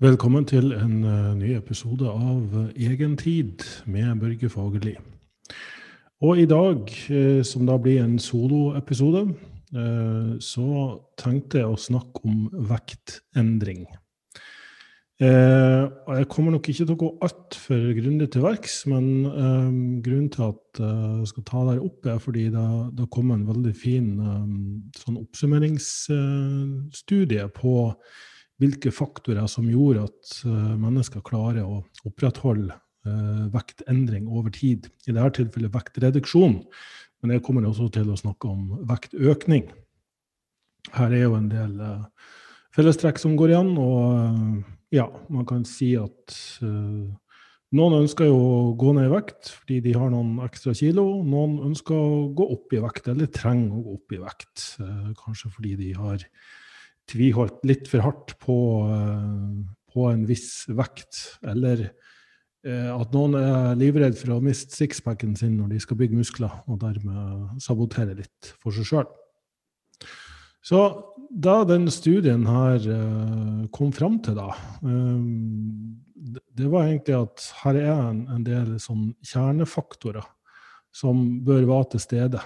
Velkommen til en uh, ny episode av Egen Egentid med Børge Fagerli. Og i dag, uh, som da blir en soloepisode, så tenkte jeg å snakke om vektendring. og jeg kommer nok ikke til å gå altfor grundig til verks, men grunnen til at jeg skal ta det opp, er fordi det, det kom en veldig fin sånn oppsummeringsstudie på hvilke faktorer som gjorde at uh, mennesker klarer å opprettholde uh, vektendring over tid. I dette tilfellet vektreduksjon, men jeg kommer også til å snakke om vektøkning. Her er jo en del uh, fellestrekk som går igjen, og ja, man kan si at noen ønsker jo å gå ned i vekt fordi de har noen ekstra kilo. Noen ønsker å gå opp i vekt, eller trenger å gå opp i vekt. Kanskje fordi de har tviholdt litt for hardt på, eh, på en viss vekt, eller eh, at noen er livredd for å miste sixpacken sin når de skal bygge muskler, og dermed sabotere litt for seg sjøl. Så da den studien her uh, kom fram til, da Det var egentlig at her er en, en del sånn kjernefaktorer som bør være til stede.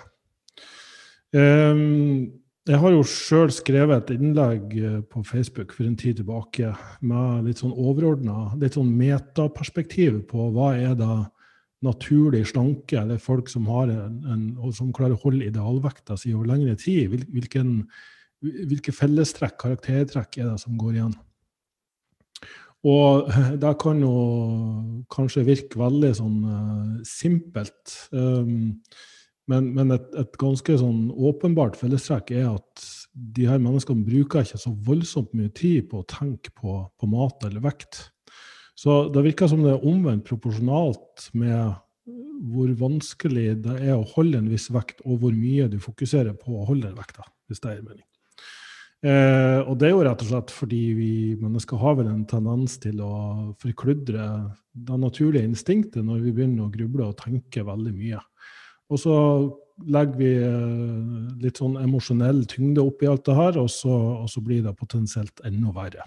Um, jeg har jo sjøl skrevet et innlegg eh, på Facebook for en tid tilbake med litt sånn overordna, litt sånn metaperspektiv på hva er da naturlig slanke, eller folk som har en, en som klarer å holde idealvekta si over lengre tid. Hvilken, hvilke fellestrekk, karaktertrekk, er det som går igjen? Og det kan jo kanskje virke veldig sånn uh, simpelt. Um, men, men et, et, ganske sånn åpenbart fellestrekk er at de her menneskene bruker ikke så voldsomt mye tid på å tenke på, på mat eller vekt. Så det virker som det er omvendt proporsjonalt med hvor vanskelig det er å holde en viss vekt, og hvor mye du fokuserer på å holde den vekta, hvis det er mening. Eh, og det er jo rett og slett fordi vi mennesker har vel en tendens til å forkludre det naturlige instinktet når vi begynner å gruble og tenke veldig mye. Og så legger vi eh, litt sånn emosjonell tyngde oppi alt det her, og så, og så, blir det potensielt enda verre.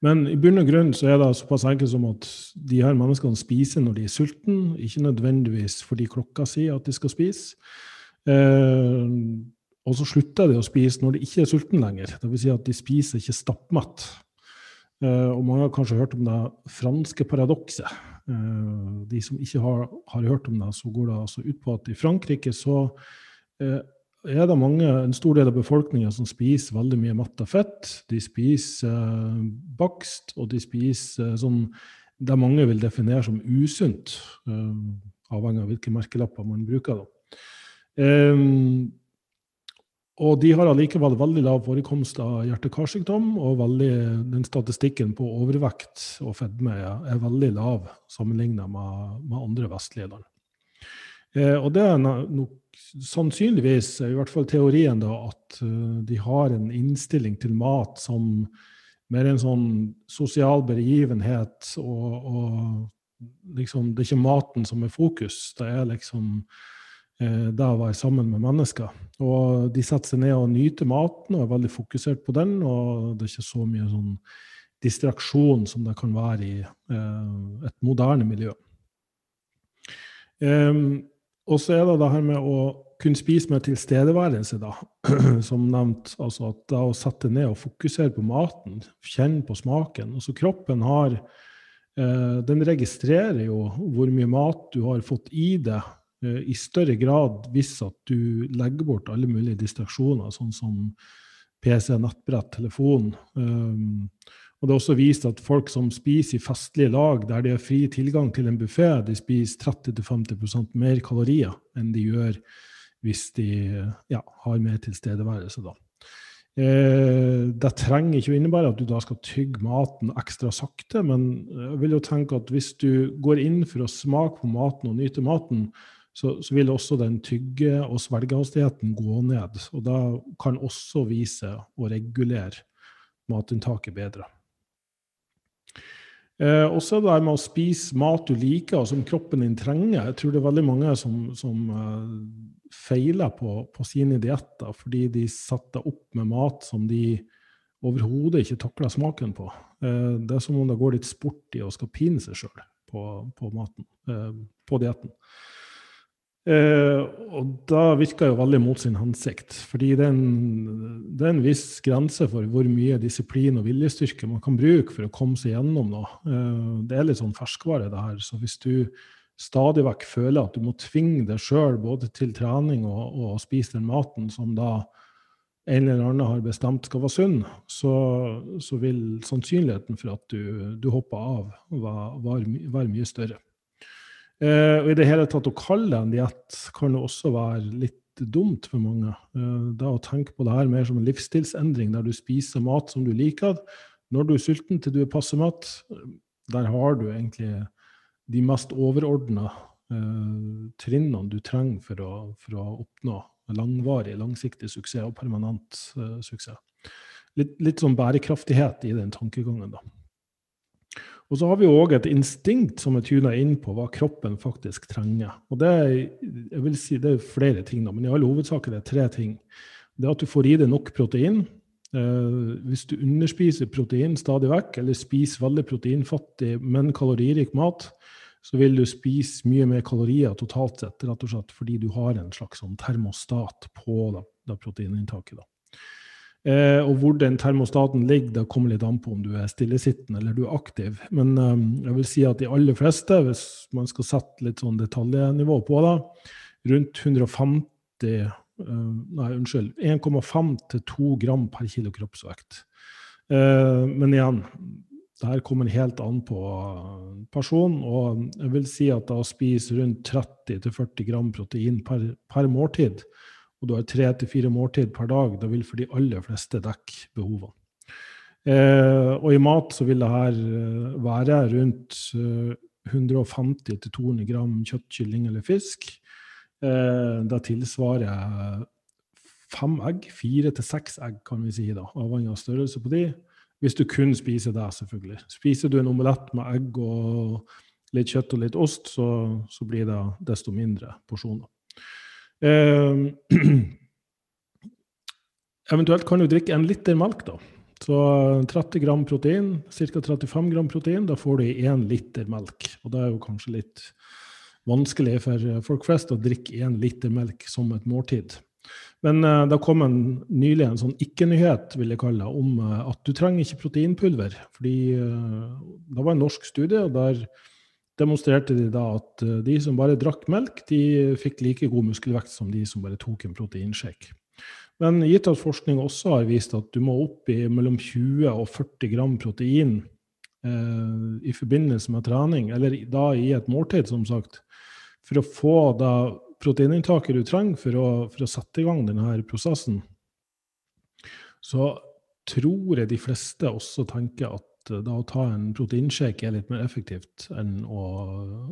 Men i bunn og grunn så er det såpass enkelt som at de her menneskene spiser når de er sultne, ikke nødvendigvis fordi klokka sier at de skal spise. Eh, og så slutter de å spise når de ikke er sultne lenger. Dvs. Si at de spiser ikke stappmatt. Eh, og mange har kanskje hørt om det franske paradokset. Eh, de som ikke har, har, hørt om det, så går det altså ut på at i Frankrike så eh, er det mange, en stor del av befolkninga som spiser veldig mye matta fett. De spiser eh, bakst, og de spiser sånn det mange vil definere som usunt, avhengig av hvilke merkelapper man bruker. da. Og de har allikevel veldig lav forekomst av hjerte-karsykdom, og veldig, den statistikken på overvekt og fedme er veldig lav sammenlignet med, med andre vestlige land. Eh, og det er nok sannsynligvis, i hvert fall teorien, da, at uh, de har en innstilling til mat som mer en sånn sosial begivenhet, og, og liksom, det er ikke maten som er fokus. Det er liksom Eh, det å være sammen med mennesker. Og de setter seg ned og nyter maten og er veldig fokusert på den. Og det er ikke så mye sånn distraksjon som det kan være i eh, et moderne miljø. Um, og så er det det her med å kunne spise med tilstedeværelse, da. Som nevnt, altså at det å sette ned og fokusere på maten, kjenne på smaken. Altså kroppen har eh, Den registrerer jo hvor mye mat du har fått i deg Eh, i større grad hvis at du legger bort alle mulige distraksjoner, sånn som PC, nettbrett, telefon. Um, og det er også vist at folk som spiser i festlige lag der de har fri tilgang til en buffé, de spiser 30-50% mer kalorier enn de gjør hvis de ja, har mer tilstedeværelse. da. Eh, det trenger ikke å innebære at du da skal tygge maten ekstra sakte, men jeg vil jo tenke at hvis du går inn for å smake på maten og nyte maten, så, så, vil også den tygge- og svelgehastigheten gå ned. Og da kan også vise å regulere matinntaket bedre. Eh, også det med å spise mat du liker, og som kroppen din trenger. Jeg tror det er veldig mange som, som eh, feiler på, på, sine dietter fordi de setter opp med mat som de overhodet ikke takler smaken på. Eh, det er som om det går litt sport i å skal pine seg sjøl på, på, maten, eh, på dietten. Eh, og da virker jo veldig mot sin hensikt. Fordi det er, en, det er en viss grense for hvor mye disiplin og viljestyrke man kan bruke for å komme seg gjennom noe. Eh, det er litt sånn ferskvare, det her. Så hvis du stadig vekk føler at du må tvinge deg sjøl både til trening og, og spise den maten som da en eller annen har bestemt skal være sunn, så, så vil sannsynligheten for at du, du hopper av, være, være mye større. Eh, og I det hele tatt å kalle det en diett kan jo også være litt dumt for mange. Eh, da å tenke på det her mer som en livsstilsendring, der du spiser mat som du liker. Når du er sulten til du er passe mat, der har du egentlig de mest overordna eh, trinnene du trenger for å, for å, oppnå langvarig, langsiktig suksess og permanent eh, suksess. Litt, litt, sånn bærekraftighet i den tankegangen, da. Og så har vi òg et instinkt som er tuna inn på hva kroppen faktisk trenger. Og det er, jeg vil si, det er flere ting, da, men i all hovedsak er det tre ting. Det er at du får i deg nok protein. Eh, hvis du underspiser protein stadig vekk, eller spiser veldig proteinfattig, men kaloririk mat, så vil du spise mye mer kalorier totalt sett, rett og slett fordi du har en slags sånn termostat på da, det proteininntaket. Da. Eh, og hvor den termostaten ligger, det kommer litt an på om du er stillesittende eller du er aktiv. Men eh, jeg vil si at de aller fleste, hvis man skal sette litt sånn detaljnivå på det, rundt 150 eh, Nei, unnskyld. 1,5 til 2 gram per kilo kroppsvekt. Eh, men igjen, det her kommer helt an på personen. Og jeg vil si at da spise rundt 30-40 gram protein per, per, måltid, og du har tre til fire måltid per dag, da vil for de aller fleste dekke behovene. Eh, og i mat så vil det her eh, være rundt 150-200 eh, gram kjøtt, kylling eller fisk. Eh, det tilsvarer fem egg, fire til seks egg, kan vi si, da, avhengig av størrelse på de. Hvis du kun spiser det, selvfølgelig. Spiser du en omelett med egg og litt kjøtt og litt ost, så, så blir det desto mindre porsjoner. Eh, eventuelt kan du drikke en liter melk, da. Så 30 gram protein, ca. 35 gram protein, da får du i én liter melk. Og det er jo kanskje litt vanskelig for folk flest å drikke én liter melk som et måltid. Men uh, det kom en, nylig en sånn ikke-nyhet vil jeg kalle om uh, at du trenger ikke proteinpulver. fordi uh, Det var en norsk studie, og der demonstrerte de da at de som bare drakk melk, de fikk like god muskelvekt som de som bare tok en proteinshake. Men gitt at forskning også har vist at du må opp i mellom 20 og 40 gram protein i forbindelse med trening, eller da i et måltid, som sagt, for å få da proteininntaket du trenger for å, for å sette i gang denne prosessen, så tror jeg de fleste også tenker at da å ta en proteinshake er litt mer effektivt enn å,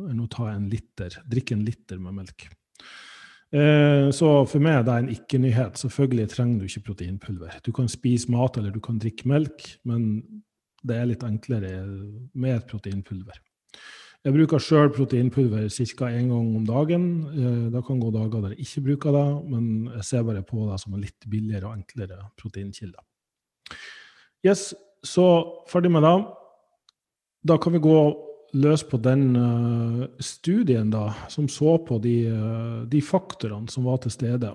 enn å ta en liter, drikke en liter med melk. Eh, så for meg er det en ikke-nyhet. Selvfølgelig trenger du ikke proteinpulver. Du kan spise mat eller du kan drikke melk, men det er litt enklere med et proteinpulver. Jeg bruker sjøl proteinpulver ca. én gang om dagen. Eh, det kan gå dager der jeg ikke bruker det, men jeg ser bare på det som en litt billigere og enklere proteinkilde. Yes, så ferdig med det. Da kan vi gå løs på den uh, studien da, som så på de, uh, de, faktorene som var til stede.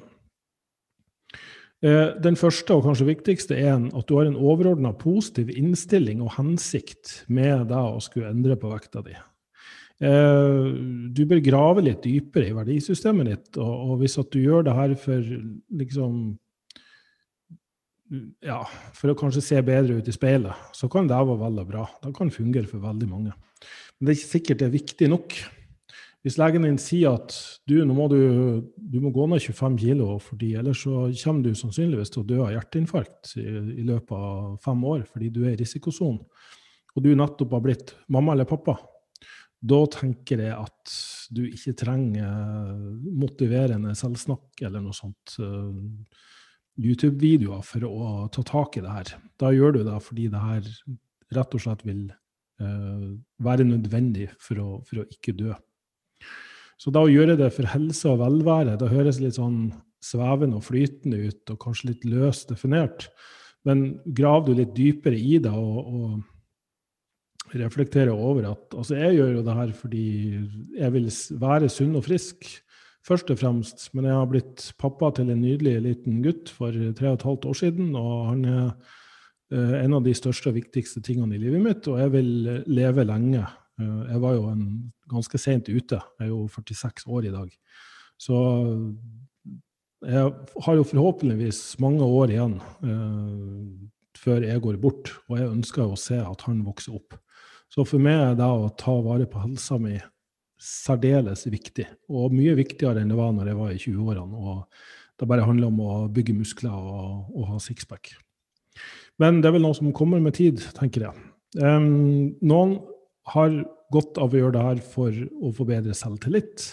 Uh, den første og kanskje viktigste er at du har en overordna positiv innstilling og hensikt med det å skulle endre på vekta di. Du bør grave litt dypere i verdisystemet ditt, og hvis at du gjør det her for liksom ja, for å kanskje se bedre ut i speilet, så kan det være veldig bra. Det kan fungere for veldig mange. Men det er ikke sikkert det er viktig nok. Hvis legen din sier at du, nå må du, du må gå ned 25 kg, fordi ellers så kommer du sannsynligvis til å dø av hjerteinfarkt i, i løpet av fem år fordi du er i risikosonen, og du nettopp har blitt mamma eller pappa, da tenker jeg at du ikke trenger motiverende selvsnakk eller noe sånt. YouTube-videoer for å ta tak i det her. Da gjør du det fordi det her rett og slett vil uh, være nødvendig for å, for å, ikke dø. Så da å gjøre det for helse og velvære, det høres litt sånn svevende og flytende ut, og kanskje litt løst definert. Men graver du litt dypere i det og, og reflekterer over at altså Jeg gjør jo det her fordi jeg vil være sunn og frisk, først og fremst. Men jeg har blitt pappa til en nydelig liten gutt for tre og et halvt år siden. Og han er uh, en av de største og viktigste tingene i livet mitt, og jeg vil leve lenge. Uh, jeg var jo en, ganske seint ute. Jeg er jo 46 år i dag. Så jeg har jo forhåpentligvis mange år igjen uh, før jeg går bort, og jeg ønsker å se at han vokser opp. Så for meg er det å ta vare på helsa mi særdeles viktig, og mye viktigere enn det var når jeg var i 20-årene. og Det bare handler om å bygge muskler og, og, ha sixpack. Men det er vel noe som kommer med tid, tenker jeg. Um, noen har godt av å gjøre det her for å få bedre selvtillit.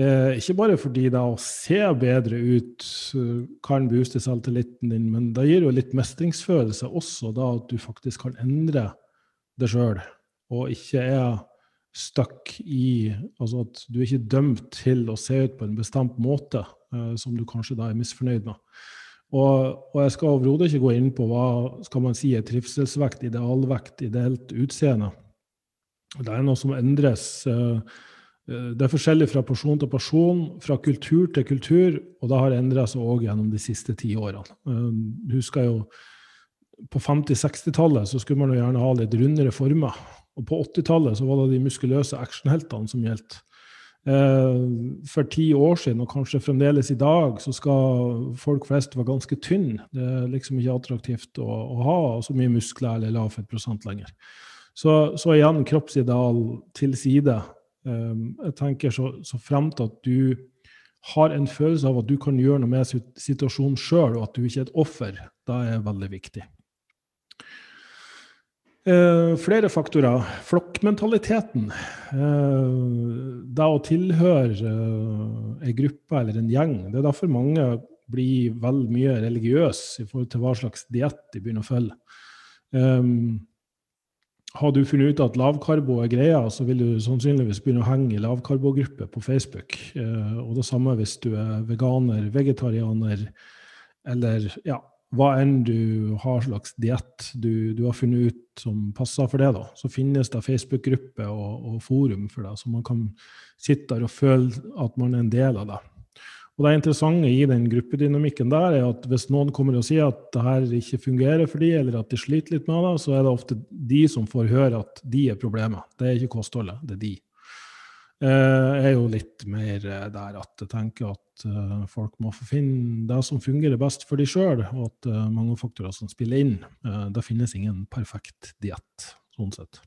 Eh, ikke bare fordi det å se bedre ut uh, kan booste selvtilliten din, men det gir jo litt mestringsfølelse også, da at du faktisk kan endre det sjøl, og ikke er stuck i Altså at du er ikke dømt til å se ut på en bestemt måte uh, som du kanskje da er misfornøyd med. Og, og jeg skal overhodet ikke gå inn på hva skal man si er trivselsvekt, idealvekt, ideelt utseende. Det er noe som endres. Uh, det er forskjellig fra person til person, fra kultur til kultur, og det har endra seg òg gjennom de siste ti årene. Du husker jo på 50-60-tallet så skulle man jo gjerne ha litt rundere former. Og på 80-tallet var det de muskuløse actionheltene som gjaldt. Eh, for ti år siden, og kanskje fremdeles i dag, så skal folk flest være ganske tynne. Det er liksom ikke attraktivt å, å ha så mye muskler eller lav fettprosent lenger. Så, så, igjen kroppsideal til side. Eh, jeg tenker så, så fremt at du har en følelse av at du kan gjøre noe med situasjonen sjøl, og at du ikke er et offer, da er veldig viktig. Eh, flere faktorer. Flokkmentaliteten. Eh, det å tilhøre eh, en gruppe eller en gjeng. Det er derfor mange blir vel mye religiøse i forhold til hva slags diett de begynner å følge. Um, har du funnet ut at lavkarbo er greia, så vil du sannsynligvis begynne å henge i lavkarbogrupper på Facebook. Uh, og det samme hvis du er veganer, vegetarianer eller ja, hva enn du har slags diett du, du, har funnet ut som passer for det, da, så finnes det Facebook-gruppe og, og, forum for det, så man kan sitte der og føle at man er en del av det. Og Det interessante i den gruppedynamikken der er at hvis noen kommer og sier at det her ikke fungerer for de, eller at de sliter litt med det, så er det ofte de som får høre at de er problemet. Det er ikke kostholdet, det er de. Eh, er jo litt mer eh, der at jeg tenker at uh, folk må få finne det som fungerer best for de sjøl, og at mange faktorer som spiller inn. Det finnes ingen perfekt diett, sånn sett.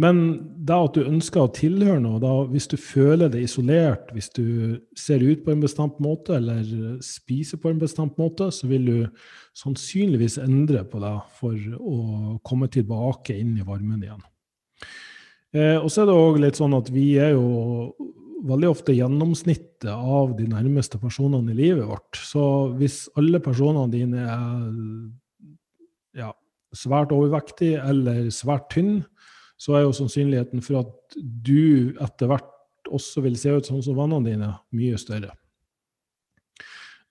Men det at du ønsker å tilhøre noe, da, hvis du føler det isolert, hvis du ser ut på en bestemt måte eller spiser på en bestemt måte, så vil du sannsynligvis endre på det for å komme tilbake inn i varmen igjen. Eh, og så er det òg litt sånn at vi er jo veldig ofte gjennomsnittet av de nærmeste personene i livet vårt. Så hvis alle personene dine er ja, svært overvektige eller svært tynne, så er jo sannsynligheten for at du etter hvert også vil se ut sånn som vennene dine, mye større.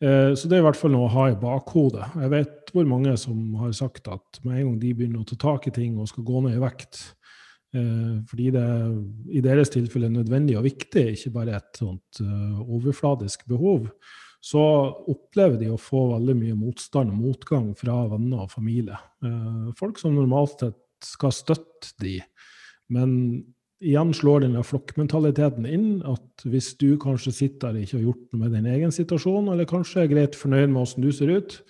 Eh, så det er i hvert fall noe å ha i bakhodet. Jeg vet hvor mange som har sagt at med en gang de begynner å ta tak i ting og skal gå ned i vekt, fordi det i deres tilfelle er nødvendig og viktig, ikke bare et sånt uh, overfladisk behov, så opplever de å få veldig mye motstand og motgang fra venner og familie. Uh, folk som normalt sett skal støtte de, men igjen slår denne flokkmentaliteten inn, at hvis du kanskje sitter der ikke har gjort noe med din egen situasjon, eller kanskje er greit fornøyd med åssen du ser ut,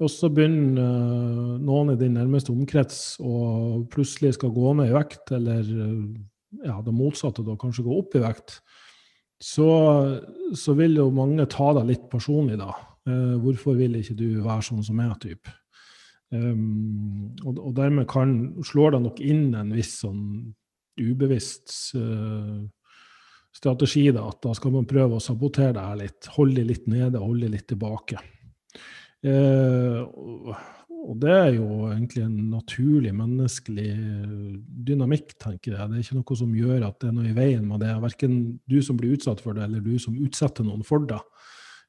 og så begynner uh, noen i din nærmeste omkrets å plutselig skal gå ned i vekt, eller uh, ja, det motsatte, da kanskje gå opp i vekt, så, så vil jo mange ta deg litt personlig da. Uh, hvorfor vil ikke du være sånn som meg, type? Um, og, og, dermed kan, slår det nok inn en viss sånn ubevisst strategi, da, at da skal man prøve å sabotere her litt. Holde deg litt nede, holde deg litt tilbake. Eh, og det er jo egentlig en naturlig menneskelig dynamikk, tenker jeg. Det er ikke noe som gjør at det er noe i veien med det. Verken du som blir utsatt for det, eller du som utsetter noen for det.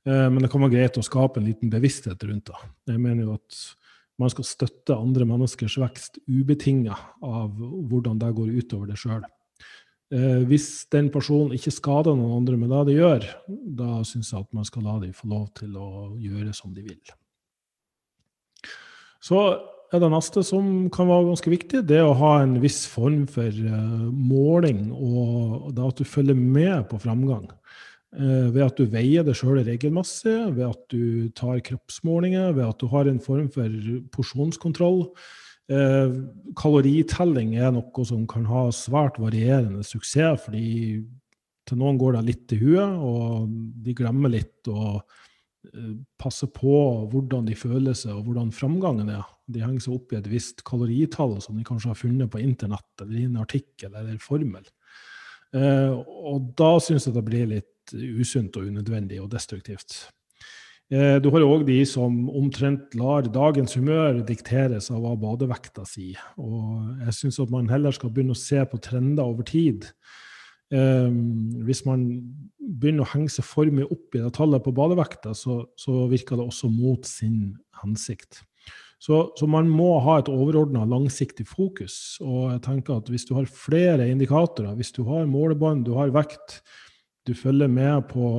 Eh, men det kan være greit å skape en liten bevissthet rundt det. Jeg mener jo at man skal støtte andre menneskers vekst ubetinga av hvordan det går utover det sjøl. Eh, hvis den personen ikke skader noen andre med det de gjør, da syns jeg at man skal la dem få lov til å gjøre som de vil. Så er det neste som kan være ganske viktig, det er å ha en viss form for uh, måling, og da at du følger med på framgang. Uh, ved at du veier det sjøl regelmessig, ved at du tar kroppsmålinger, ved at du har en form for porsjonskontroll. Uh, kaloritelling er noe som kan ha svært varierende suksess, fordi til noen går det litt til huet, og de glemmer litt å passe på hvordan de føler seg og hvordan framgangen er. De henger seg opp i et visst kaloritall som de kanskje har funnet på internett eller i en artikkel eller formel. Eh, og da syns jeg det blir litt usunt og unødvendig og destruktivt. Eh, du har òg de som omtrent lar dagens humør dikteres av hva badevekta sier. Og jeg syns at man heller skal begynne å se på trender over tid. Um, hvis man begynner å henge seg for mye opp i det tallet på badevekta, så, så virker det også mot sin hensikt. Så, så, man må ha et overordna langsiktig fokus. Og jeg tenker at hvis du har flere indikatorer, hvis du har målebånd, du har vekt, du følger med på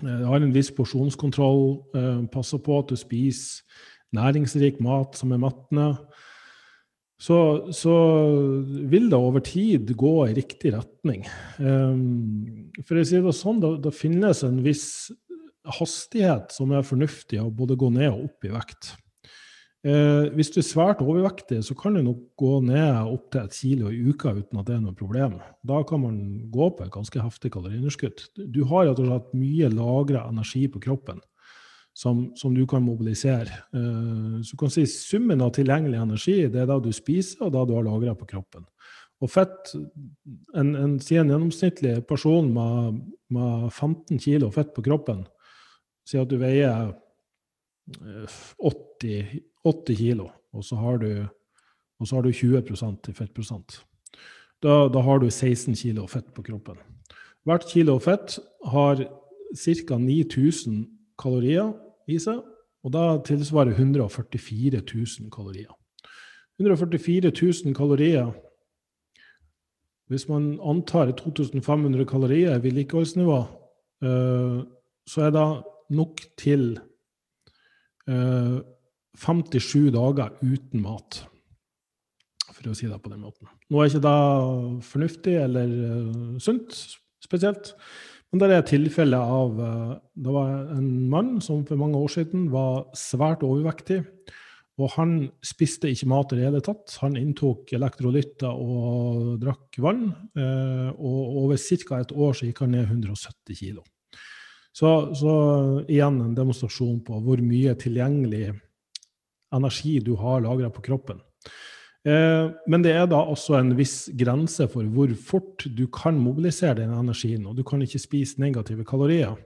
du har en viss porsjonskontroll, eh, passer på at du spiser næringsrik mat som er mettende, så, så, vil det over tid gå i riktig retning. Um, for å si det sånn, det, det finnes en viss hastighet som er fornuftig å både gå ned og opp i vekt. Uh, hvis du er svært overvektig, så kan du nok gå ned opptil et kilo i uka uten at det er noe problem. Da kan man gå på et ganske heftig kaloriunderskudd. Du har rett og slett mye lagra energi på kroppen som, som, du kan mobilisere. Eh, så du kan si summen av tilgjengelig energi det er da du spiser, og da du har lagra på kroppen. Og fett En, en, en gjennomsnittlig person med, med 15 kg fett på kroppen, sier at du veier 80 eh, 80 kilo, og så har du, så har du 20% i fettprosent. Da, da, har du 16 kilo fett på kroppen. Hvert kilo fett har ca. 9000 kalorier i seg, og da tilsvarer 144 000 kalorier. 144 000 kalorier Hvis man antar 2500 kalorier i vedlikeholdsnivå, eh, så er det nok til eh, 57 dager uten mat, for å si det på den måten. Nå er ikke det fornuftig eller uh, sunt, spesielt. Men det er tilfellet av uh, Det var en mann som for mange år siden var svært overvektig. Og han spiste ikke mat i det hele tatt. Han inntok elektrolytter og drakk vann. Uh, og over ca. et år så gikk han ned 170 kg. Så, så igjen en demonstrasjon på hvor mye tilgjengelig energi du har lagra på kroppen. Eh, men det er da også en viss grense for hvor fort du kan mobilisere den energien, og du kan ikke spise negative kalorier.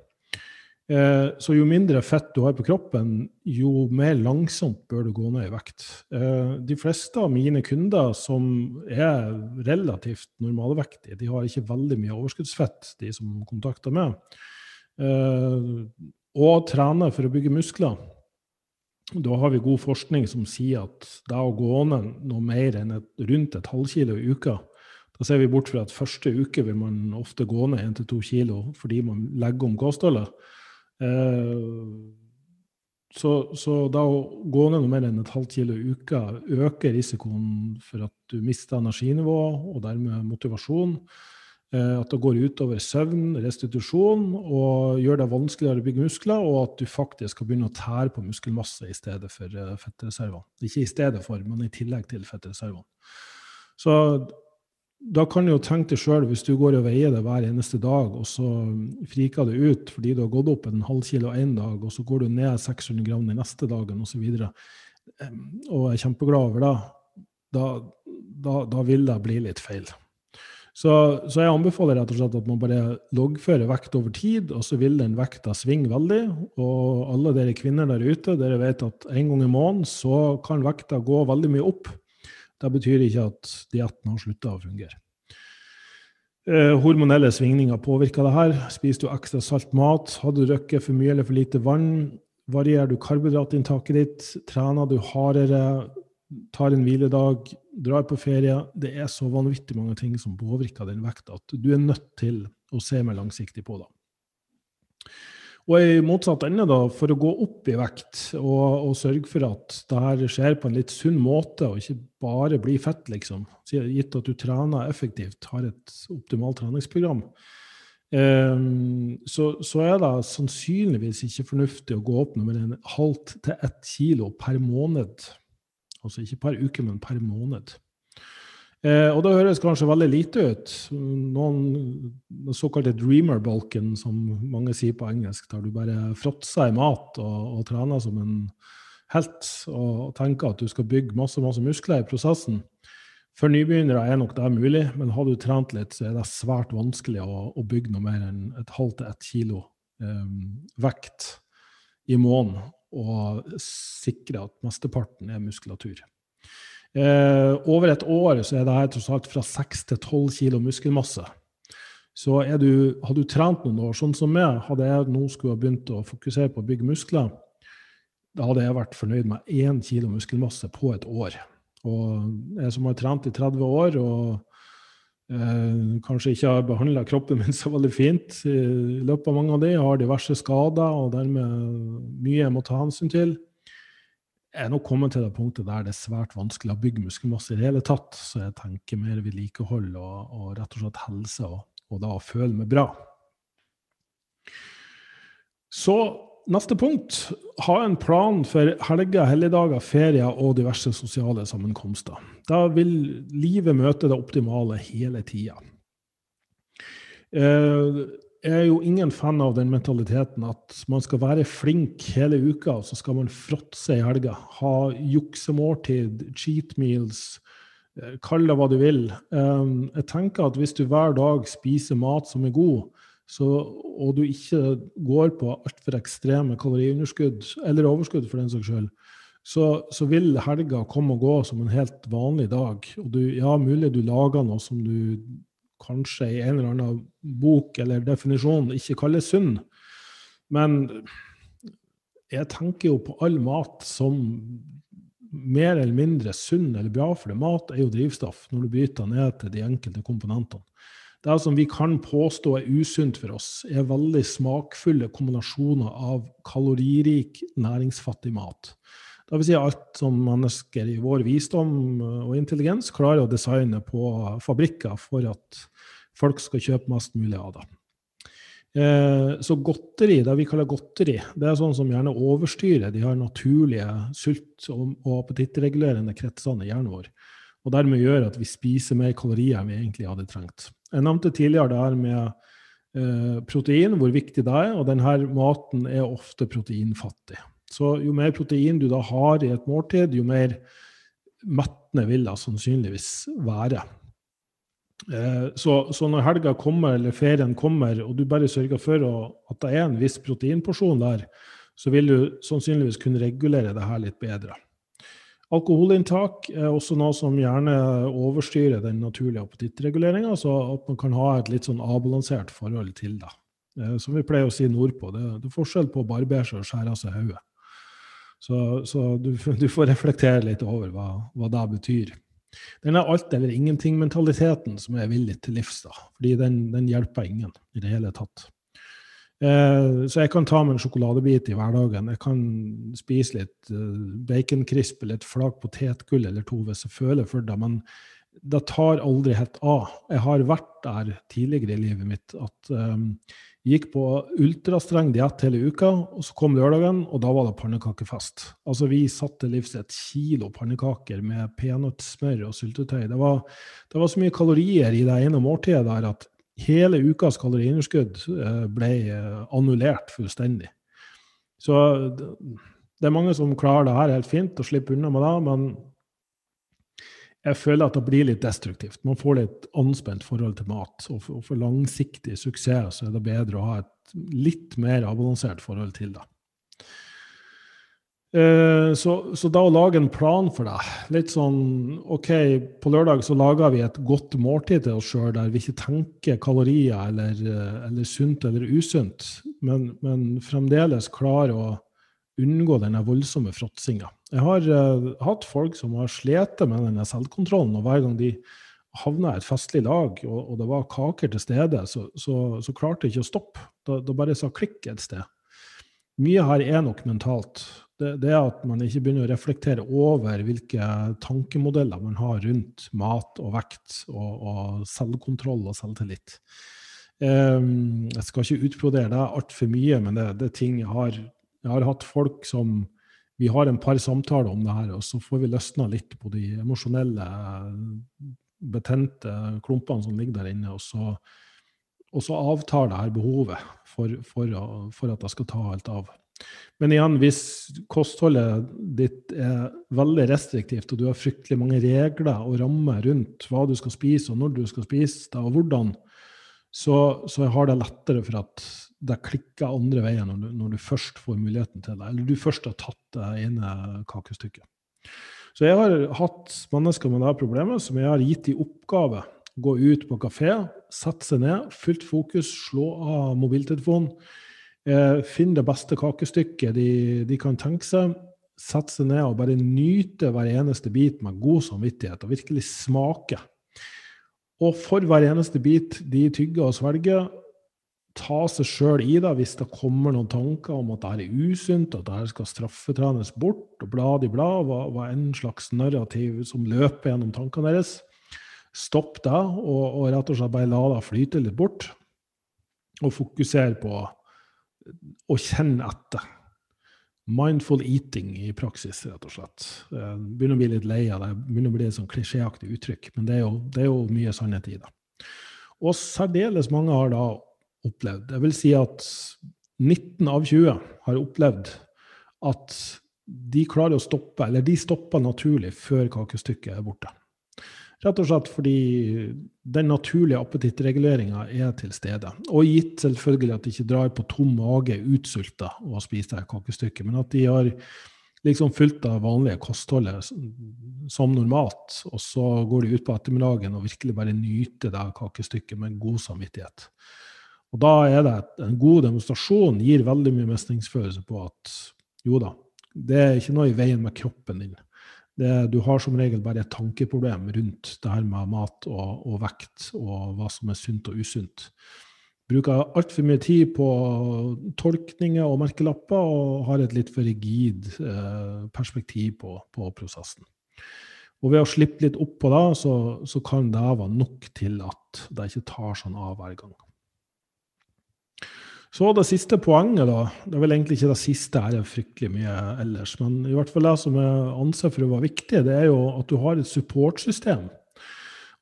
Eh, så jo mindre fett du har på kroppen, jo mer langsomt bør du gå ned i vekt. Eh, de fleste av mine kunder som er relativt normalvektige, de har ikke veldig mye overskuddsfett, de som kontakter meg, og trener for å bygge muskler. Da har vi god forskning som sier at det å gå ned noe mer enn et, rundt et halvkilo i uka, da ser vi bort fra at første uke vil man ofte gå ned 1-2 kilo fordi man legger om kostholdet. Eh, så, så, da å gå ned noe mer enn et halvt kilo i uka øker risikoen for at du mister energinivå og dermed motivasjon. Eh, at det går utover søvn, restitusjon, og gjør det vanskeligere å bygge muskler, og at du faktisk skal begynne å tære på muskelmasse i stedet for eh, fettreservene. Ikke i stedet for, men i tillegg til fettreservene. Så da kan du jo tenke deg sjøl, hvis du går og veier det hver eneste dag, og så friker det ut fordi du har gått opp en halv kilo én dag, og så går du ned 600 gram den neste dagen, osv., og, så og er kjempeglad over det, da, da, da vil det bli litt feil. Så, så, jeg anbefaler rett og slett at man bare loggfører vekt over tid, og så vil den vekta svinge veldig. Og alle dere kvinner der ute, dere vet at en gang i måneden så kan vekta gå veldig mye opp. Det betyr ikke at dietten har slutta å fungere. Eh, hormonelle svingninger påvirker det her. Spiser du ekstra salt mat? Har du drukket for mye eller for lite vann? Varierer du karbohydratinntaket ditt? Trener du hardere? Tar en hviledag? Drar på ferie? Det er så vanvittig mange ting som påvirker den vekta at du er nødt til å se mer langsiktig på det. Og i motsatt ende, da, for å gå opp i vekt og, og sørge for at det her skjer på en litt sunn måte, og ikke bare bli fett, liksom, gitt at du trener effektivt, har et optimalt treningsprogram, um, så, så, er det sannsynligvis ikke fornuftig å gå opp med en halvt til ett kilo per måned. Altså ikke per uke, men per måned. Eh, og det høres kanskje veldig lite ut. Noen, den såkalte dreamer-bolken, som mange sier på engelsk, der du bare fråtser i mat og, og, trener som en helt og tenker at du skal bygge masse, masse muskler i prosessen. For nybegynnere er nok det mulig, men har du trent litt, så er det svært vanskelig å, å bygge noe mer enn et halvt til ett kilo eh, vekt i måneden og sikre at mesteparten er muskulatur. Eh, over et år så er det her tross alt fra 6 til 12 kilo muskelmasse. Så du, har du trent noen år, sånn som meg, hadde jeg nå skulle ha begynt å fokusere på å bygge muskler, da hadde jeg vært fornøyd med 1 kilo muskelmasse på et år. Og jeg som har trent i 30 år og eh, kanskje ikke har behandla kroppen min så veldig fint i løpet av mange av de, har diverse skader og dermed mye jeg må ta hensyn til er nå kommet til det punktet der det er svært vanskelig å bygge muskelmasse i det hele tatt. Så jeg tenker mer vedlikehold og, og rett og slett helse, og, og da føle meg bra. Så neste punkt ha en plan for helger, helligdager, ferier og diverse sosiale sammenkomster. Da vil livet møte det optimale hele tida. Eh, jeg er jo ingen fan av den mentaliteten at man skal være flink hele uka, og så skal man fråtse i helga. Ha juksemåltid, cheat meals, eh, kall det hva du vil. Um, jeg tenker at hvis du hver dag spiser mat som er god, så, og du ikke går på altfor ekstreme kaloriunderskudd, eller overskudd for den saks skyld, så, så, vil helga komme og gå som en helt vanlig dag. Og du, ja, mulig du lager noe som du kanskje i en eller annen bok eller definisjon ikke kaller sunn. Men jeg tenker jo på all mat som mer eller mindre sunn eller bra for det. Mat er jo drivstoff når du bryter ned til de enkelte komponentene. Det som vi kan påstå er usunt for oss, er veldig smakfulle kombinasjoner av kaloririk, næringsfattig mat. Det vil si alt som mennesker i vår visdom og intelligens klarer å designe på fabrikker for at folk skal kjøpe mest mulig av det. Eh, så godteri, det vi kaller godteri, det er sånn som gjerne overstyrer de her naturlige sult- og appetittregulerende kretsene i hjernen vår. Og dermed gjør at vi spiser mer kalorier enn vi egentlig hadde trengt. Jeg nevnte tidligere det her med eh, protein, hvor viktig det er. Og denne maten er ofte proteinfattig. Så jo mer protein du da har i et måltid, jo mer mettende vil det sannsynligvis være. Eh, så, så, når helga kommer, eller ferien kommer, og du bare sørger for å, at det er en viss proteinporsjon der, så vil du sannsynligvis kunne regulere det her litt bedre. Alkoholinntak er også noe som gjerne overstyrer den naturlige appetittreguleringa, så at man kan ha et litt sånn avbalansert forhold til det. Eh, som vi pleier å si nordpå, det, er forskjell på å barbere seg og skjære av seg hodet. Så, så du, du, får reflektere litt over hva, hva det betyr. Den er alt eller ingenting-mentaliteten som jeg vil litt til livs, da. Fordi den, den, hjelper ingen i det hele tatt. Eh, så jeg kan ta med en sjokoladebit i hverdagen. Jeg kan spise litt eh, baconkrisp eller et flak potetgull eller to hvis jeg føler for det. Men det tar aldri helt av. Jeg har vært der tidligere i livet mitt at um, Gikk på ultrastreng diett hele uka, og så kom lørdagen, og da var det pannekakefest. Altså, vi satte livs et kilo pannekaker med peanøttsmør og syltetøy. Det var, det var, så mye kalorier i det ene måltidet der at hele ukas kaloriunderskudd eh, ble eh, annullert fullstendig. Så det er mange som klarer det her helt fint og slipper unna med det, men jeg føler at det blir litt destruktivt. Man får litt anspent forhold til mat. Og for, langsiktig suksess så er det bedre å ha et litt mer avbalansert forhold til det. Eh, så, så, da å lage en plan for deg Litt sånn OK, på lørdag så lager vi et godt måltid til oss sjøl der vi ikke tenker kalorier eller, eh, eller sunt eller usunt, men, men, fremdeles klarer å unngå denne voldsomme fråtsinga. Jeg har uh, hatt folk som har slitt med denne selvkontrollen, og hver gang de havna i et festlig lag, og, og, det var kaker til stede, så, så, så klarte de ikke å stoppe. Da, da bare sa klikk et sted. Mye her er nok mentalt det, er at man ikke begynner å reflektere over hvilke tankemodeller man har rundt mat og vekt og, og selvkontroll og selvtillit. Um, jeg skal ikke utbrodere det altfor mye, men det, det, er ting jeg har Jeg har hatt folk som Vi har en par samtaler om det her, og så får vi løsna litt på de emosjonelle, betente klumpene som ligger der inne. og så og så avtar det her behovet for, for, for, at jeg skal ta alt av. Men igjen, hvis kostholdet ditt er veldig restriktivt, og du har fryktelig mange regler og rammer rundt hva du skal spise, og når du skal spise det, og hvordan, så, så har det lettere for at det klikker andre veien når du, når du, først får muligheten til det, eller du først har tatt det ene kakestykket. Så jeg har hatt mennesker med det problemet som jeg har gitt i oppgave. Gå ut på kafé, sette seg ned, fullt fokus, slå av mobiltelefonen finn det beste kakestykket de, de, kan tenke seg. Sette seg ned og bare nyte hver eneste bit med god samvittighet, og virkelig smake. Og for hver eneste bit de tygger og svelger, ta seg sjøl i det hvis det kommer noen tanker om at det er usunt, at det skal straffetrenes bort, og blad i blad, hva, hva en slags narrativ som løper gjennom tankene deres. Stopp det, og, og rett og slett bare la det flyte litt bort. Og fokusere på å kjenne etter. Mindful eating i praksis, rett og slett. Jeg begynner å bli litt lei av det. det begynner å bli et sånn klisjéaktig uttrykk, men det er, jo, det er, jo, mye sannhet i det. Og særdeles mange har da opplevd Jeg vil si at 19 av 20 har opplevd at de klarer å stoppe, eller de stopper naturlig før kakestykket er borte. Rett og slett fordi den naturlige appetittreguleringa er til stede. Og gitt selvfølgelig at de ikke drar på tom mage utsulta og spiser et kakestykke, men at de har liksom fulgt det vanlige kostholdet som normalt, og så går de ut på ettermiddagen og virkelig bare nyter det kakestykket med god samvittighet. Og da er det en god demonstrasjon gir veldig mye mestringsfølelse på at jo da, det er ikke noe i veien med kroppen din. Det, du har som regel bare et tankeproblem rundt det her med mat og, og vekt og hva som er sunt og usunt. Bruker altfor mye tid på tolkninger og merkelapper og har et litt for rigid eh, perspektiv på, på, prosessen. Og ved å slippe litt opp på det, så, så kan det være nok til at det ikke tar sånn av hver gang. Så det siste poenget, da. Det er vel egentlig ikke det siste her er fryktelig mye ellers. Men i hvert fall det som jeg anser for å være viktig, det er jo at du har et supportsystem.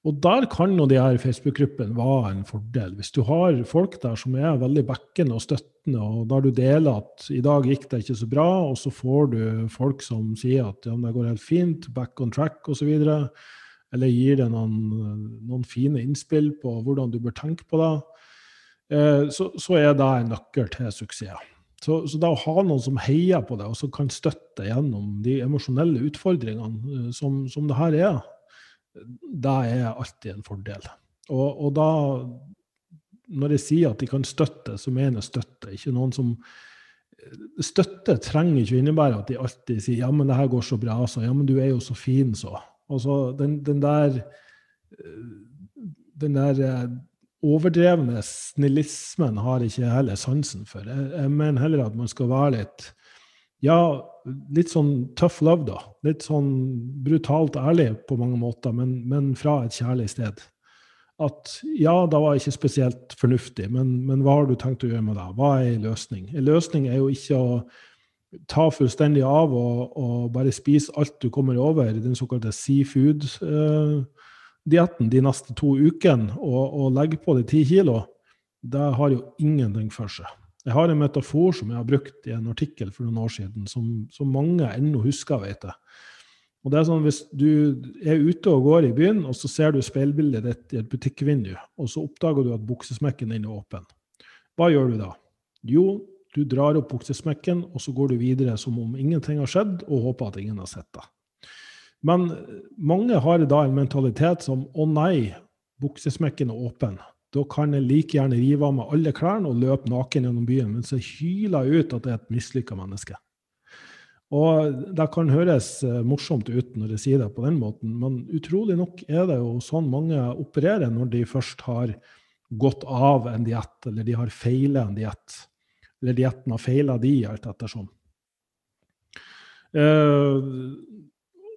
Og der kan jo de her Facebook-gruppene være en fordel. Hvis du har folk der som er veldig backende og støttende, og der du deler at 'i dag gikk det ikke så bra', og så får du folk som sier at ja, det går helt fint, back on track osv., eller gir deg noen, noen fine innspill på hvordan du bør tenke på det, så, så, er det en nøkkel til suksess. Så, så det å ha noen som heier på deg, og som kan støtte gjennom de emosjonelle utfordringene eh, som, som det her er, det er alltid en fordel. Og, og, da, når jeg sier at de kan støtte, så mener jeg støtte. Ikke noen som Støtte trenger ikke å innebære at de alltid sier 'ja, men det her går så bra', så 'ja, men du er jo så fin', så. Altså, den, den der eh, den der overdrevne snillismen har ikke heller sansen for. Jeg, jeg, mener heller at man skal være litt ja, litt sånn tough love, da. Litt sånn brutalt ærlig på mange måter, men, men fra et kjærlig sted. At ja, det var ikke spesielt fornuftig, men, men hva har du tenkt å gjøre med det? Hva er en løsning? En løsning er jo ikke å ta fullstendig av og, og bare spise alt du kommer over, den såkalte seafood. Eh, dietten de neste to ukene og, og legger på de ti kilo, det har jo ingenting for seg. Jeg har en metafor som jeg har brukt i en artikkel for noen år siden, som, som mange ennå husker, vet jeg. Og det er sånn Hvis du er ute og går i byen, og så ser du speilbildet ditt i et butikkvindu, og så oppdager du at buksesmekken er åpen, hva gjør du da? Jo, Du drar opp buksesmekken, og så går du videre som om ingenting har skjedd, og håper at ingen har sett deg. Men mange har da en mentalitet som å nei, buksesmekken er åpen. Da kan jeg like gjerne rive av meg alle klærne og løpe naken gjennom byen mens jeg hyler ut at jeg er et mislykka menneske. Og Det kan høres eh, morsomt ut når jeg sier det på den måten, men utrolig nok er det jo sånn mange opererer når de først har gått av en diett, eller de har feila en diett. Eller dietten har feila de, alt ettersom. Uh,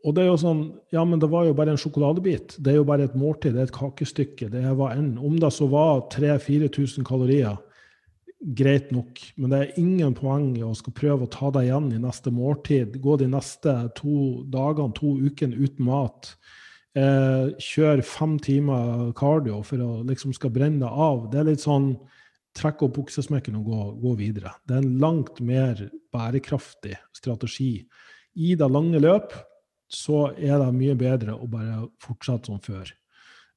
og det er jo sånn Ja, men det var jo bare en sjokoladebit. Det er jo bare et måltid, det er et kakestykke. Det var en, Om det så var 3000-4000 kalorier, greit nok. Men det er ingen poeng i å skal prøve å ta deg igjen i neste måltid. Gå de neste to dagene, to ukene uten mat. Eh, kjør fem timer cardio for å liksom skal brenne deg av. Det er litt sånn trekke opp buksesmekken og gå, gå videre. Det er en langt mer bærekraftig strategi. I det lange løp så er det mye bedre å bare fortsette som før.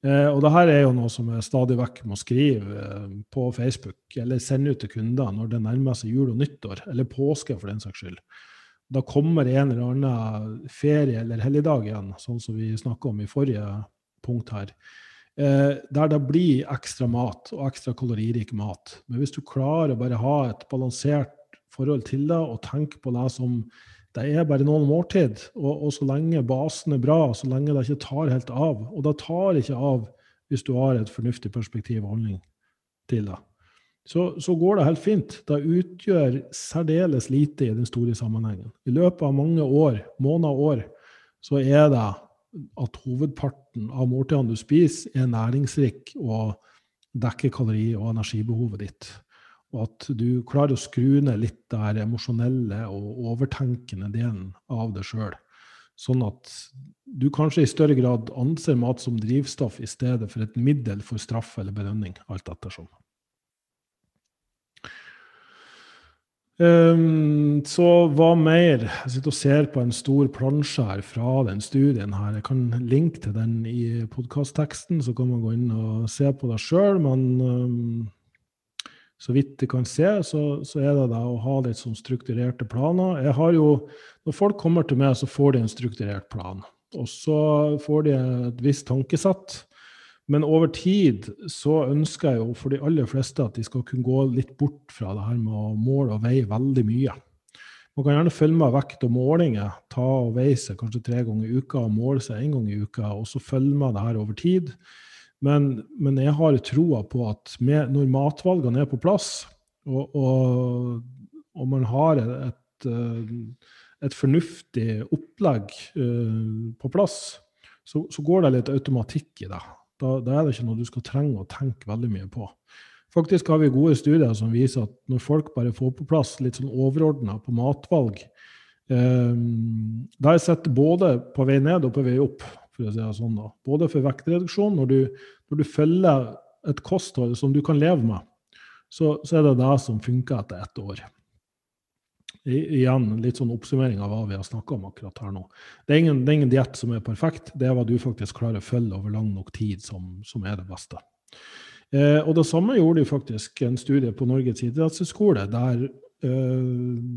Eh, og det her er jo noe som jeg stadig vekk må skrive eh, på Facebook eller sende ut til kunder når det nærmer seg jul og nyttår, eller påske for den saks skyld. Da kommer en eller annen ferie eller helligdag igjen, sånn som vi snakka om i forrige punkt her. Eh, der det blir ekstra mat, og ekstra kaloririk mat. Men hvis du klarer å bare ha et balansert forhold til det, og tenke på det som det er bare noen måltid. Og, og, så lenge basen er bra, så lenge det ikke tar helt av Og det tar ikke av hvis du har et fornuftig perspektiv og holdning til det. Så, så, går det helt fint. Det utgjør særdeles lite i den store sammenhengen. I løpet av mange år, måneder og år, så er det at hovedparten av måltidene du spiser, er næringsrik og dekker kalori- og energibehovet ditt. Og at du klarer å skru ned litt den emosjonelle og overtenkende delen av deg sjøl. Sånn at du kanskje i større grad anser mat som drivstoff i stedet for et middel for straff eller belønning, alt ettersom. Um, så hva mer? Jeg sitter og ser på en stor plansje her fra den studien. her. Jeg kan linke til den i podkastteksten, så kan man gå inn og se på det sjøl. Men um, så vidt jeg kan se, så, så er det da å ha litt sånn strukturerte planer. Jeg har jo, Når folk kommer til meg, så får de en strukturert plan. Og så får de et visst tankesett. Men over tid så ønsker jeg jo for de aller fleste at de skal kunne gå litt bort fra det her med å måle og veie veldig mye. Man kan gjerne følge med vekt og målinger. Ta og veie seg kanskje tre ganger i uka og måle seg én gang i uka. Og så følge med det her over tid. Men, men jeg har troa på at med, når matvalgene er på plass, og, og, og man har et, et, fornuftig opplegg uh, på plass, så, så, går det litt automatikk i det. Da, da, er det ikke noe du skal trenge å tenke veldig mye på. Faktisk har vi gode studier som viser at når folk bare får på plass litt sånn overordna på matvalg, um, jeg sett både på vei ned og på vei opp for å si det sånn. da. Både for vektreduksjon, når du, når du følger et kosthold som du kan leve med, så, så er det det som funker etter ett år. I, igjen litt sånn oppsummering av hva vi har snakka om akkurat her nå. Det er ingen, ingen diett som er perfekt, det er hva du faktisk klarer å følge over lang nok tid, som, som er det beste. Eh, og Det samme gjorde de faktisk en studie på Norges idrettshøgskole, der eh,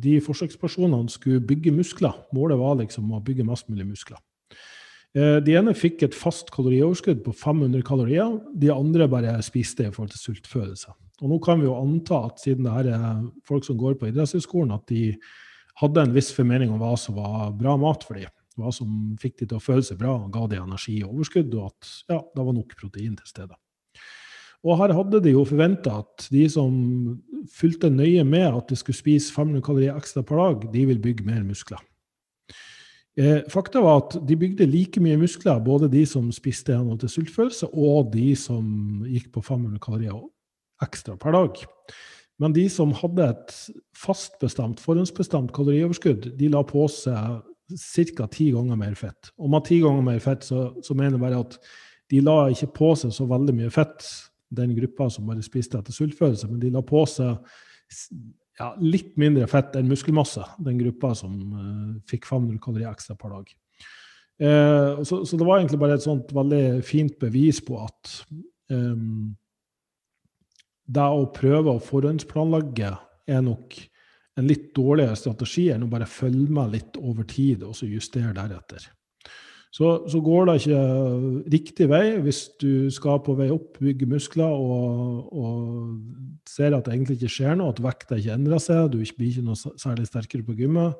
de forsøkspersonene skulle bygge muskler. Målet var liksom å bygge mest mulig muskler. Eh, de ene fikk et fast kalorioverskudd på 500 kalorier, de andre bare spiste i forhold til sultfølelse. Og nå kan vi jo anta at siden det her er folk som går på idrettshøyskolen, at de hadde en viss formening om hva som var bra mat for dem. Hva som fikk de til å føle seg bra, ga de energi og overskudd, og at ja, det var nok protein til stede. Og her hadde de jo forventa at de som fulgte nøye med at de skulle spise 500 kalorier ekstra per dag, de vil bygge mer muskler. Eh, fakta var at de bygde like mye muskler, både de som spiste henhold til sultfølelse, og de som gikk på 500 kalorier ekstra per dag. Men de som hadde et fastbestemt, forhåndsbestemt kalorioverskudd, de la på seg ca. ti ganger mer fett. Og med ti ganger mer fett så, så mener jeg bare at de la ikke på seg så veldig mye fett, den gruppa som bare spiste etter sultfølelse, men de la på seg ja, litt mindre fett enn muskelmasse, den gruppa som uh, fikk 500 kalorier ekstra per dag. Uh, så, så, det var egentlig bare et sånt veldig fint bevis på at um, det å prøve å forhåndsplanlegge er nok en litt dårligere strategi enn å bare følge med litt over tid og så justere deretter. Så, så, går det ikke riktig vei hvis du skal på vei opp, bygge muskler og, og ser at det egentlig ikke skjer noe, at vekta ikke endrer seg, du blir ikke noe særlig sterkere på gymmet,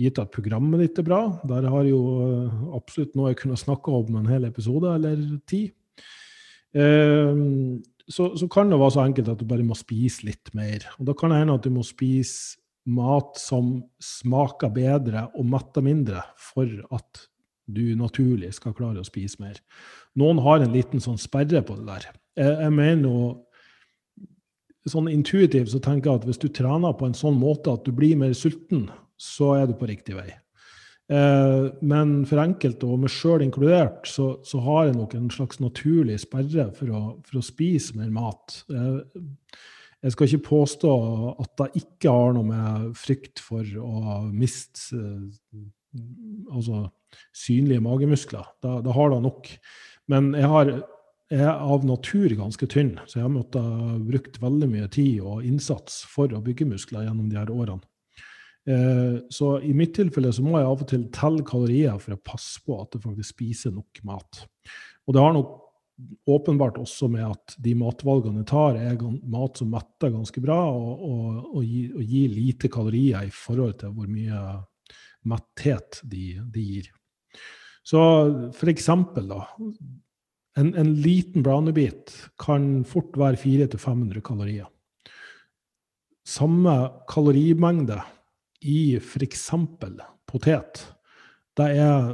gitt at programmet ditt er bra. Der har jo eh, absolutt noe jeg kunne snakka om en hel episode eller ti. Eh, så, så, kan det være så enkelt at du bare må spise litt mer. Og Da kan det hende at du må spise mat som smaker bedre og metter mindre, for at du naturlig skal klare å spise mer. Noen har en liten sånn sperre på det der. Jeg, jeg mener jo Sånn intuitivt så tenker jeg at hvis du trener på en sånn måte at du blir mer sulten, så er du på riktig vei. Eh, men for enkelte, og meg sjøl inkludert, så, så, har jeg nok en slags naturlig sperre for å, for å spise mer mat. Eh, jeg skal ikke påstå at det ikke har noe med frykt for å miste eh, altså synlige magemuskler. Da, da har det nok. Men jeg, har, jeg, er av natur ganske tynn, så jeg har måttet brukt veldig mye tid og innsats for å bygge muskler gjennom de her årene. Eh, så i mitt tilfelle så må jeg av og til telle kalorier for å passe på at jeg faktisk spiser nok mat. Og det har nok åpenbart også med at de matvalgene jeg tar, er mat som metter ganske bra, og, og, og, gir, gi lite kalorier i forhold til hvor mye metthet de, de gir. Så for eksempel, da. En, en liten branebit kan fort være 400-500 kalorier. Samme kalorimengde i f.eks. potet, det er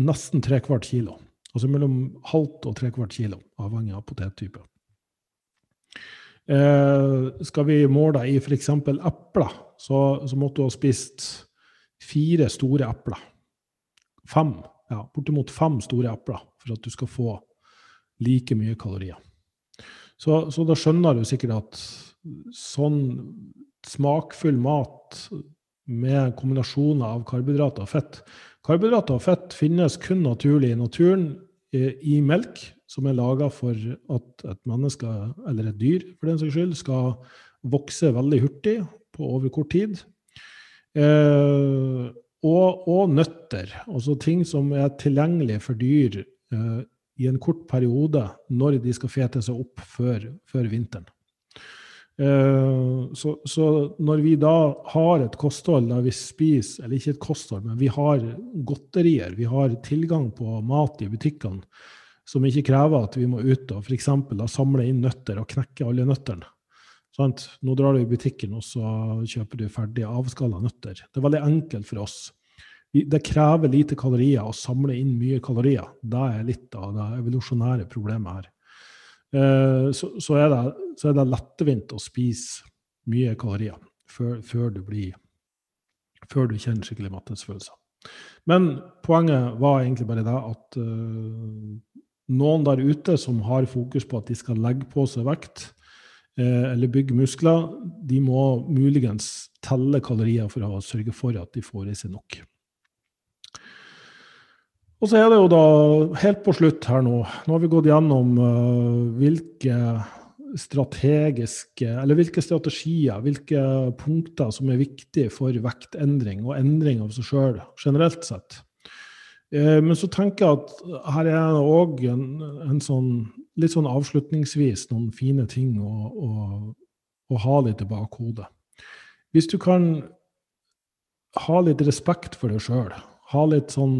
nesten trekvart kilo. Altså mellom halvt og trekvart kilo, avhengig av potettype. Eh, skal vi måle i f.eks. epler, så, så måtte du ha spist fire store epler. Fem, ja, bortimot fem store epler for at du skal få like mye kalorier. Så, så da skjønner du sikkert at sånn smakfull mat med kombinasjoner av karbohydrater og fett Karbohydrater og fett finnes kun naturlig i naturen i melk, som er laga for at et menneske, eller et dyr for den saks skyld, skal vokse veldig hurtig på over kort tid. Eh, og, og, nøtter, altså ting som er tilgjengelige for dyr eh, i en kort periode når de skal fete seg opp før, før vinteren. Eh, så, så, når vi da har et kosthold der vi spiser, eller ikke et kosthold, men vi har godterier, vi har tilgang på mat i butikkene som ikke krever at vi må ut og f.eks. samle inn nøtter og knekke alle nøttene. Sant? Nå drar du i butikken og så kjøper du ferdig avskalla nøtter. Det er veldig enkelt for oss. Det krever lite kalorier å samle inn mye kalorier. Det er litt av det evolusjonære problemet her. Eh, så, så, er det, så er det lettvint å spise mye kalorier før, før, du, blir, før du kjenner skikkelig mattesfølelser. Men poenget var egentlig bare det at uh, noen der ute som har fokus på at de skal legge på seg vekt, eller bygge muskler, de må muligens telle kalorier for å sørge for at de får i seg nok. Og så er det jo da helt på slutt her nå Nå har vi gått gjennom uh, hvilke strategiske Eller hvilke strategier, hvilke punkter som er viktige for vektendring og endring av seg sjøl generelt sett. Uh, men så tenker jeg at her er det òg en, en sånn litt sånn avslutningsvis noen fine ting å, å, å ha litt i bakhodet. Hvis du kan ha litt respekt for deg sjøl, ha litt sånn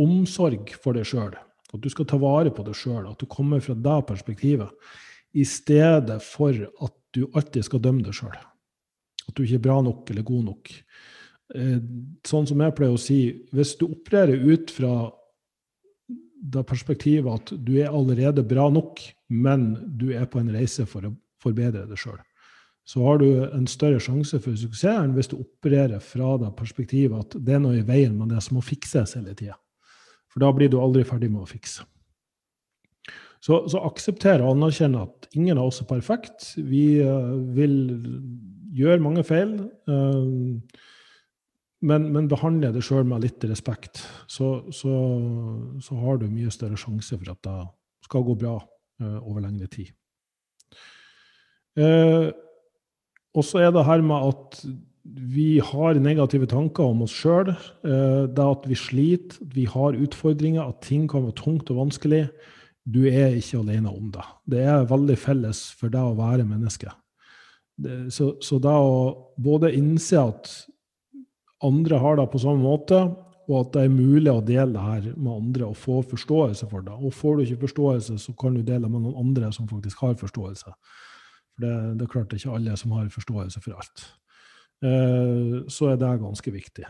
omsorg for deg sjøl, at du skal ta vare på deg sjøl, at du kommer fra det perspektivet, i stedet for at du alltid skal dømme deg sjøl. At du ikke er bra nok eller god nok. Eh, sånn som jeg pleier å si, hvis du opererer ut fra det perspektivet at du er allerede bra nok, men du er på en reise for å forbedre deg sjøl. Så har du en større sjanse for suksess enn hvis du opererer fra det perspektivet at det er noe i veien med det som må fikses hele tida. For da blir du aldri ferdig med å fikse. Så, så aksepter og anerkjenn at ingen av oss er perfekt. Vi uh, vil gjøre mange feil. Uh, men, men jeg det sjøl med litt respekt, så, så, så, har du mye større sjanse for at det skal gå bra uh, over lengre tid. Uh, og så er det her med at vi har negative tanker om oss sjøl. Eh, det at vi sliter, vi har utfordringer, at ting kan være tungt og vanskelig. Du er ikke alene om det. Det er veldig felles for deg å være menneske. Så, så det å både innse at andre har det på samme måte, og at det er mulig å dele det her med andre og få forståelse for det. Og får du ikke forståelse, så kan du dele med noen andre som faktisk har forståelse. For det, det er klart det er ikke alle som har forståelse for alt. Eh, så er det ganske viktig.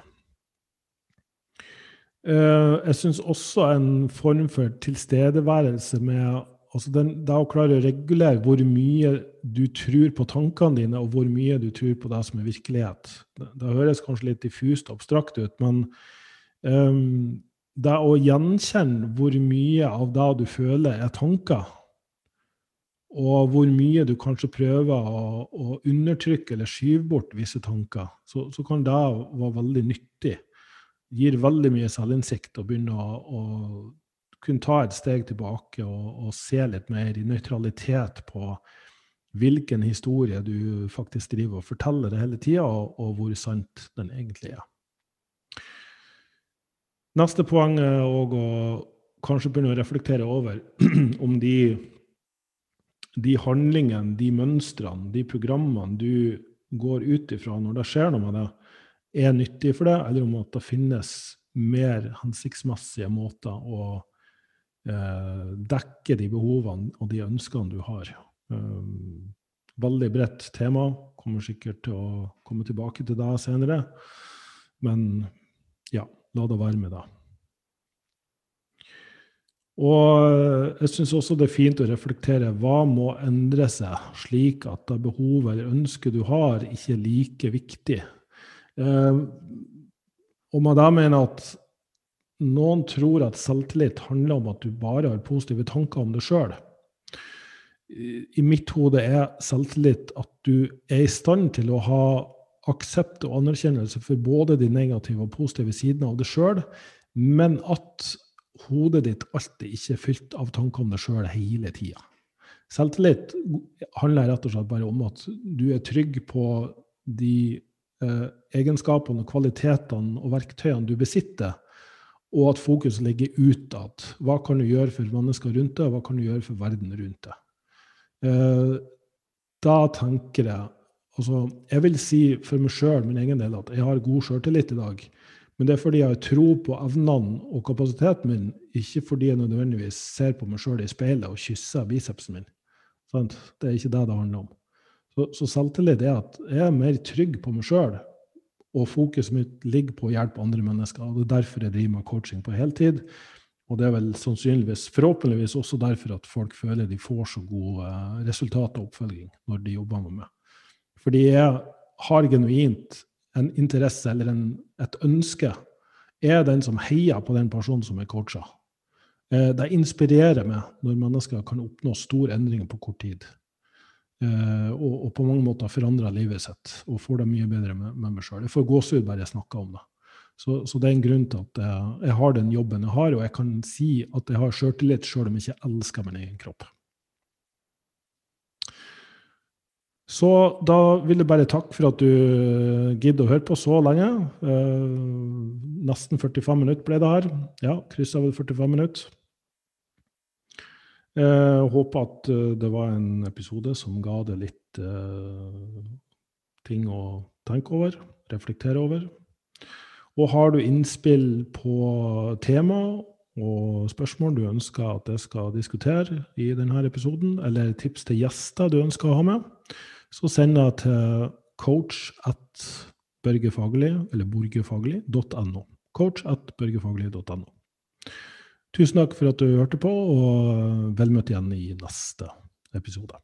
Eh, jeg syns også en form for tilstedeværelse med altså den, Det å klare å regulere hvor mye du tror på tankene dine, og hvor mye du tror på det som er virkelighet. Det, det høres kanskje litt diffust og abstrakt ut, men um, det å gjenkjenne hvor mye av det du føler, er tanker, og hvor mye du kanskje prøver å, å undertrykke eller skyve bort visse tanker, så, så, kan det være veldig nyttig. Det Gir veldig mye selvinnsikt å begynne å, å kunne ta et steg tilbake og, og, se litt mer i nøytralitet på hvilken historie du faktisk driver og forteller det hele tida, og, og hvor sant den egentlig er. Neste poeng er å kanskje begynne å reflektere over om de de handlingene, de mønstrene, de programmene du går ut ifra når det skjer noe med deg, er nyttig for deg, eller om at det finnes mer hensiktsmessige måter å dekke de behovene og de ønskene du har. Um, veldig bredt tema. Kommer sikkert til å komme tilbake til det senere. Men ja, la det være med det. Og jeg syns også det er fint å reflektere hva må endre seg, slik at det behovet eller ønsket du har, ikke er like viktig. Eh, og med det mener jeg at noen tror at selvtillit handler om at du bare har positive tanker om deg sjøl. I mitt hode er selvtillit at du er i stand til å ha aksept og anerkjennelse for både de negative og positive sidene av deg sjøl, men at hodet ditt alltid ikke er fylt av tanker om deg sjøl hele tida. Selvtillit handler rett og slett bare om at du er trygg på de eh, egenskapene og kvalitetene og verktøyene du besitter, og at fokus ligger utad. Hva kan du gjøre for mennesker rundt deg, og hva kan du gjøre for verden rundt deg? Eh, da tenker jeg altså, Jeg vil si for meg sjøl, min egen del, at jeg har god sjøltillit i dag. Men det er fordi jeg har tro på evnene og kapasiteten min, ikke fordi jeg nødvendigvis ser på meg sjøl i speilet og kysser bicepsen min. Sant? Det er ikke det det handler om. Så, så selvtillit er at jeg er mer trygg på meg sjøl, og fokuset mitt ligger på å hjelpe andre mennesker. og Det er derfor jeg driver med coaching på heltid. Og det er vel sannsynligvis, forhåpentligvis også derfor at folk føler de får så gode eh, resultater og oppfølging når de jobber med meg. Fordi jeg har genuint en interesse eller en, et ønske, er den som heier på den personen som er coacha. Eh, det inspirerer meg når mennesker kan oppnå store endringer på kort tid. Eh, og, og, på mange måter forandrer livet sitt og får det mye bedre med, med meg sjøl. Jeg får gåsehud bare jeg snakker om det. Så, så, det er en grunn til at jeg, jeg, har den jobben jeg har, og jeg kan si at jeg har sjøltillit sjøl om jeg ikke elsker min egen kropp. Så da vil jeg bare takke for at du gidder å høre på så lenge. Eh, nesten 45 minutter ble det her. Ja, kryssa vel 45 minutter. Jeg eh, håper at eh, det var en episode som ga deg litt eh, ting å tenke over, reflektere over. Og har du innspill på tema og spørsmål du ønsker at jeg skal diskutere i denne episoden, eller tips til gjester du ønsker å ha med, så send det til coach at børgefaglig, eller borgefaglig.no. Coach at børgefaglig.no. Tusen takk for at du hørte på, og vel møtt igjen i neste episode.